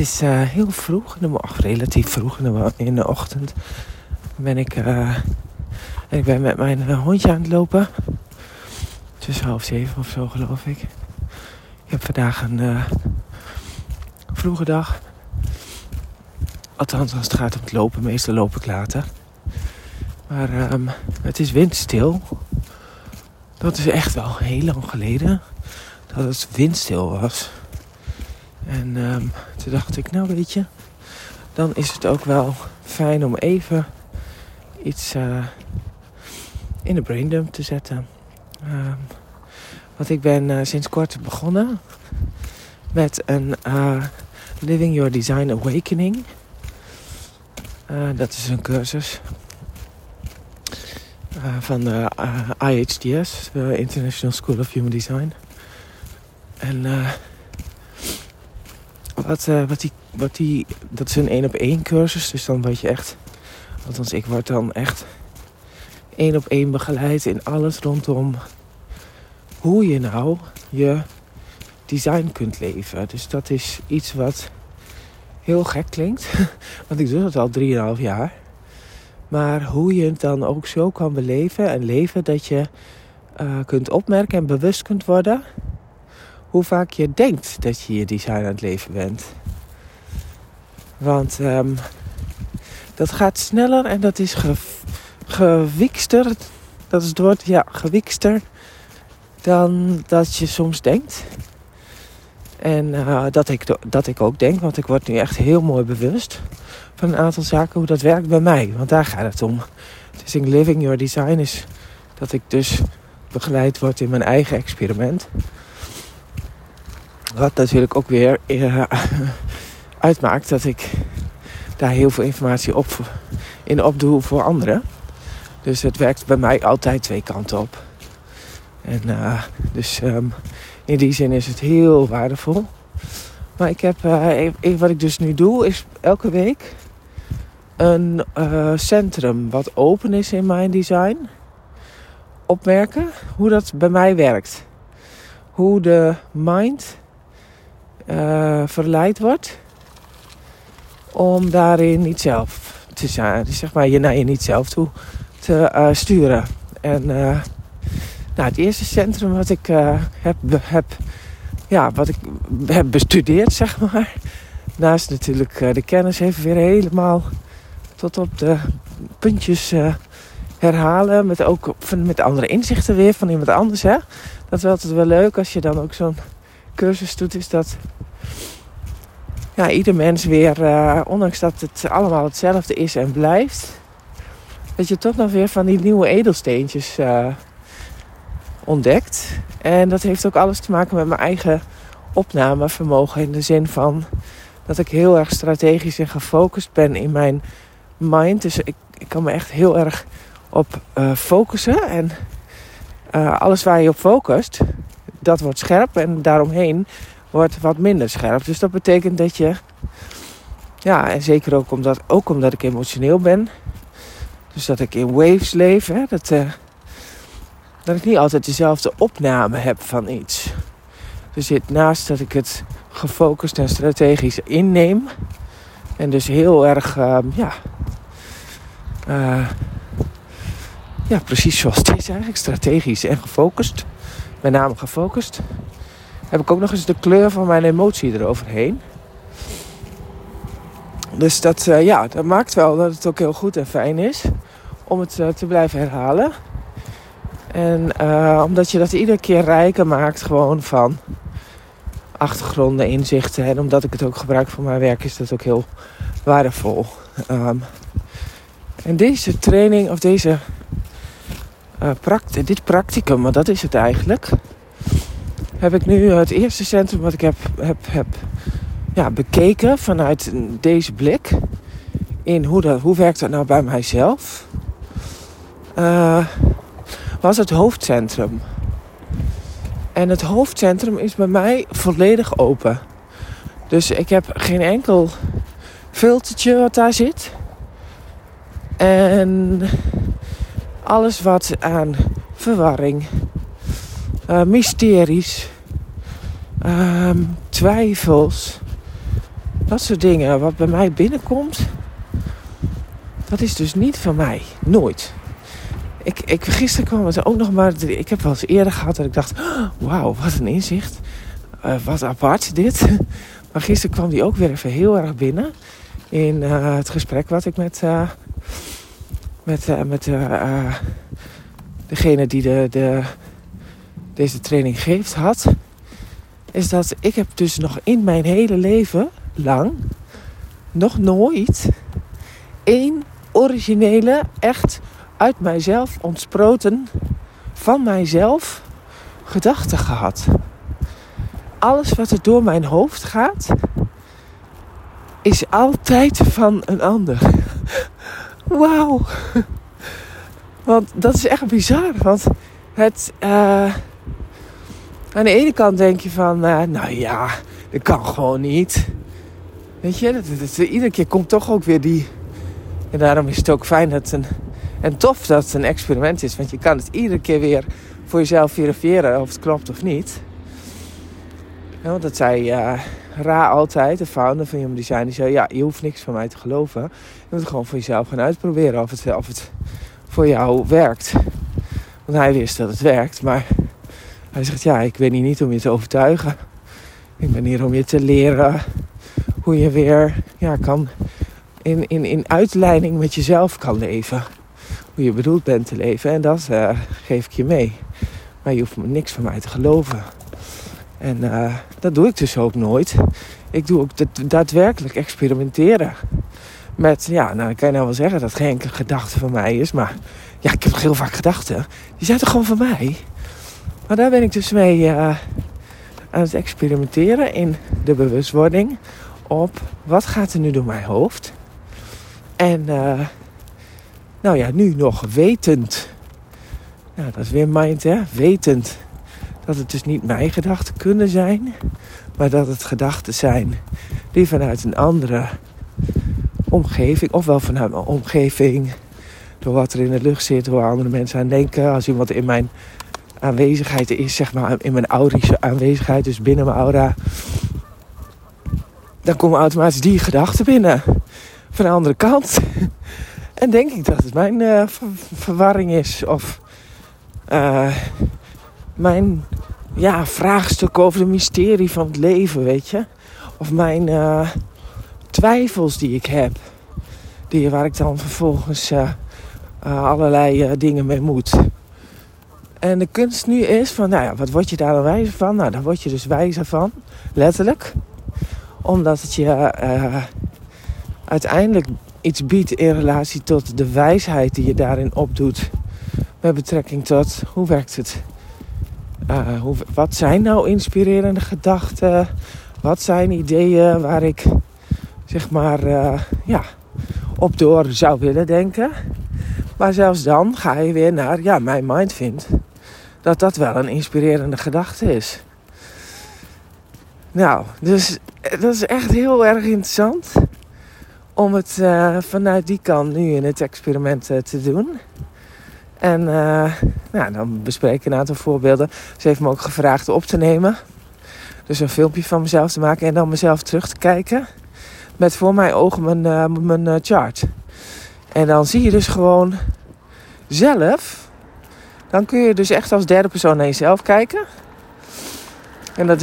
is uh, heel vroeg, in de, of relatief vroeg in de, in de ochtend. Ben ik, uh, ik ben met mijn uh, hondje aan het lopen. Tussen half zeven of zo, geloof ik. Ik heb vandaag een vroege dag. Althans, als het gaat om het lopen. Meestal loop ik later. Maar um, het is windstil. Dat is echt wel heel lang geleden dat het windstil was. En um, toen dacht ik, nou weet je, dan is het ook wel fijn om even iets uh, in de braindump te zetten. Um, want ik ben uh, sinds kort begonnen met een uh, Living Your Design Awakening. dat is een cursus van de IHDS, de International School of Human Design. En wat, uh, wat, die, wat die, dat is een één op één cursus. Dus dan word je echt, althans ik word dan echt één op één begeleid in alles rondom hoe je nou je design kunt leven. Dus dat is iets wat heel gek klinkt. Want ik doe dat al 3,5 jaar. Maar hoe je het dan ook zo kan beleven en leven dat je uh, kunt opmerken en bewust kunt worden hoe vaak je denkt dat je je design aan het leven bent. Want um, dat gaat sneller en dat is ge, gewikster. Dat is het woord, ja, gewikster. Dan dat je soms denkt. En uh, dat, ik, dat ik ook denk, want ik word nu echt heel mooi bewust van een aantal zaken hoe dat werkt bij mij. Want daar gaat het om. Dus in Living Your Design is dat ik dus begeleid word in mijn eigen experiment. Wat natuurlijk ook weer uh, uitmaakt dat ik daar heel veel informatie op, in opdoe voor anderen. Dus het werkt bij mij altijd twee kanten op. En uh, dus um, in die zin is het heel waardevol. Maar ik heb, uh, wat ik dus nu doe, is elke week een centrum wat open is in mijn design. Opmerken hoe dat bij mij werkt. Hoe de mind uh, verleid wordt om daarin niet zelf te zijn. Zeg maar je naar je niet zelf toe te uh, sturen. En uh, nou, het eerste centrum wat ik heb, heb, ja, wat ik heb bestudeerd, zeg maar. Naast natuurlijk de kennis even weer helemaal tot op de puntjes herhalen. Met ook met andere inzichten weer van iemand anders. Hè? Dat is wel leuk als je dan ook zo'n cursus doet, is dat ja, ieder mens weer, uh, ondanks dat het allemaal hetzelfde is en blijft, dat je toch nog weer van die nieuwe edelsteentjes uh, ontdekt. En dat heeft ook alles te maken met mijn eigen opnamevermogen. In de zin van dat ik heel erg strategisch en gefocust ben in mijn mind. Dus ik, ik kan me echt heel erg op uh, focussen. En alles waar je op focust, dat wordt scherp. En daaromheen wordt wat minder scherp. Dus dat betekent dat je, ja, en zeker ook omdat, ook omdat ik emotioneel ben, dus dat ik in waves leef, hè, dat, uh, dat ik niet altijd dezelfde opname heb van iets. Dus dit, naast dat ik het gefocust en strategisch inneem, en dus heel erg, uh, ja, uh, ja, precies zoals is eigenlijk, strategisch en gefocust, met name gefocust heb ik ook nog eens de kleur van mijn emotie eroverheen. Dus dat, uh, ja, dat maakt wel dat het ook heel goed en fijn is om het uh, te blijven herhalen. En uh, omdat je dat iedere keer rijker maakt gewoon van achtergronden, inzichten. En omdat ik het ook gebruik voor mijn werk is dat ook heel waardevol. Um, en deze training of deze pract dit practicum, maar dat is het eigenlijk heb ik nu het eerste centrum wat ik heb, heb, heb ja, bekeken vanuit deze blik. In hoe, dat, hoe werkt dat nou bij mijzelf? Uh, was het hoofdcentrum. En het hoofdcentrum is bij mij volledig open. Dus ik heb geen enkel filtertje wat daar zit. En alles wat aan verwarring, uh, mysteries, um, twijfels, Dat soort dingen, wat bij mij binnenkomt, dat is dus niet van mij. Nooit. Ik, ik, gisteren kwam het ook nog maar. Ik heb wel eens eerder gehad dat ik dacht: wauw, wat een inzicht. Uh, wat apart dit. Maar gisteren kwam die ook weer even heel erg binnen. In uh, het gesprek wat ik met, met, met degene die de, de, deze training geeft had. Is dat ik heb dus nog in mijn hele leven lang nog nooit één originele, echt uit mijzelf ontsproten, van mijzelf gedachte gehad. Alles wat er door mijn hoofd gaat, is altijd van een ander. Wauw. Want dat is echt bizar. Want het. Uh, aan de ene kant denk je van, uh, nou ja, dat kan gewoon niet. Weet je, dat, dat, iedere keer komt toch ook weer die. En daarom is het ook fijn dat een, en tof dat het een experiment is. Want je kan het iedere keer weer voor jezelf verifiëren of het klopt of niet. Ja, want dat zei uh, Ra altijd, de founder van Human Design. Die zei, ja, je hoeft niks van mij te geloven. Je moet gewoon voor jezelf gaan uitproberen of het, of het voor jou werkt. Want hij wist dat het werkt, maar hij zegt, ja, ik ben hier niet om je te overtuigen. Ik ben hier om je te leren hoe je weer ja, kan in, in, in uitleiding met jezelf kan leven. Hoe je bedoeld bent te leven. En dat uh, geef ik je mee. Maar je hoeft niks van mij te geloven. En uh, dat doe ik dus ook nooit. Ik doe ook daadwerkelijk experimenteren. Met, ja, nou kan je nou wel zeggen dat geen enkele gedachte van mij is. Maar ja, ik heb heel vaak gedachten. Die zijn toch gewoon van mij? Maar daar ben ik dus mee uh, aan het experimenteren in de bewustwording op wat gaat er nu door mijn hoofd. En uh, nou ja, nu nog wetend. Nou, dat is weer mind, hè? Wetend dat het dus niet mijn gedachten kunnen zijn, maar dat het gedachten zijn die vanuit een andere omgeving, ofwel vanuit mijn omgeving, door wat er in de lucht zit, hoe andere mensen aan denken. Als iemand in mijn aanwezigheid is, zeg maar in mijn aurische aanwezigheid, dus binnen mijn aura, dan komen automatisch die gedachten binnen. Van de andere kant. En denk ik dat het mijn uh, verwarring is. Of uh, mijn ja, vraagstuk over de mysterie van het leven, weet je. Of mijn uh, twijfels die ik heb. Die, waar ik dan vervolgens allerlei dingen mee moet. En de kunst nu is van, nou ja, wat word je daar dan wijzer van? Nou, daar word je dus wijzer van, letterlijk. Omdat het je uiteindelijk iets biedt in relatie tot de wijsheid die je daarin opdoet. Met betrekking tot, hoe werkt het? Hoe, wat zijn nou inspirerende gedachten? Wat zijn ideeën waar ik, zeg maar, uh, ja, op door zou willen denken? Maar zelfs dan ga je weer naar, ja, mijn mind vindt dat dat wel een inspirerende gedachte is. Nou, dus eh, dat is echt heel erg interessant om het vanuit die kant nu in het experiment te doen. En uh, nou, dan bespreek ik een aantal voorbeelden. Ze heeft me ook gevraagd op te nemen. Dus een filmpje van mezelf te maken en dan mezelf terug te kijken. Met voor mijn ogen mijn, mijn chart. En dan zie je dus gewoon zelf dan kun je dus echt als derde persoon naar jezelf kijken. En dat is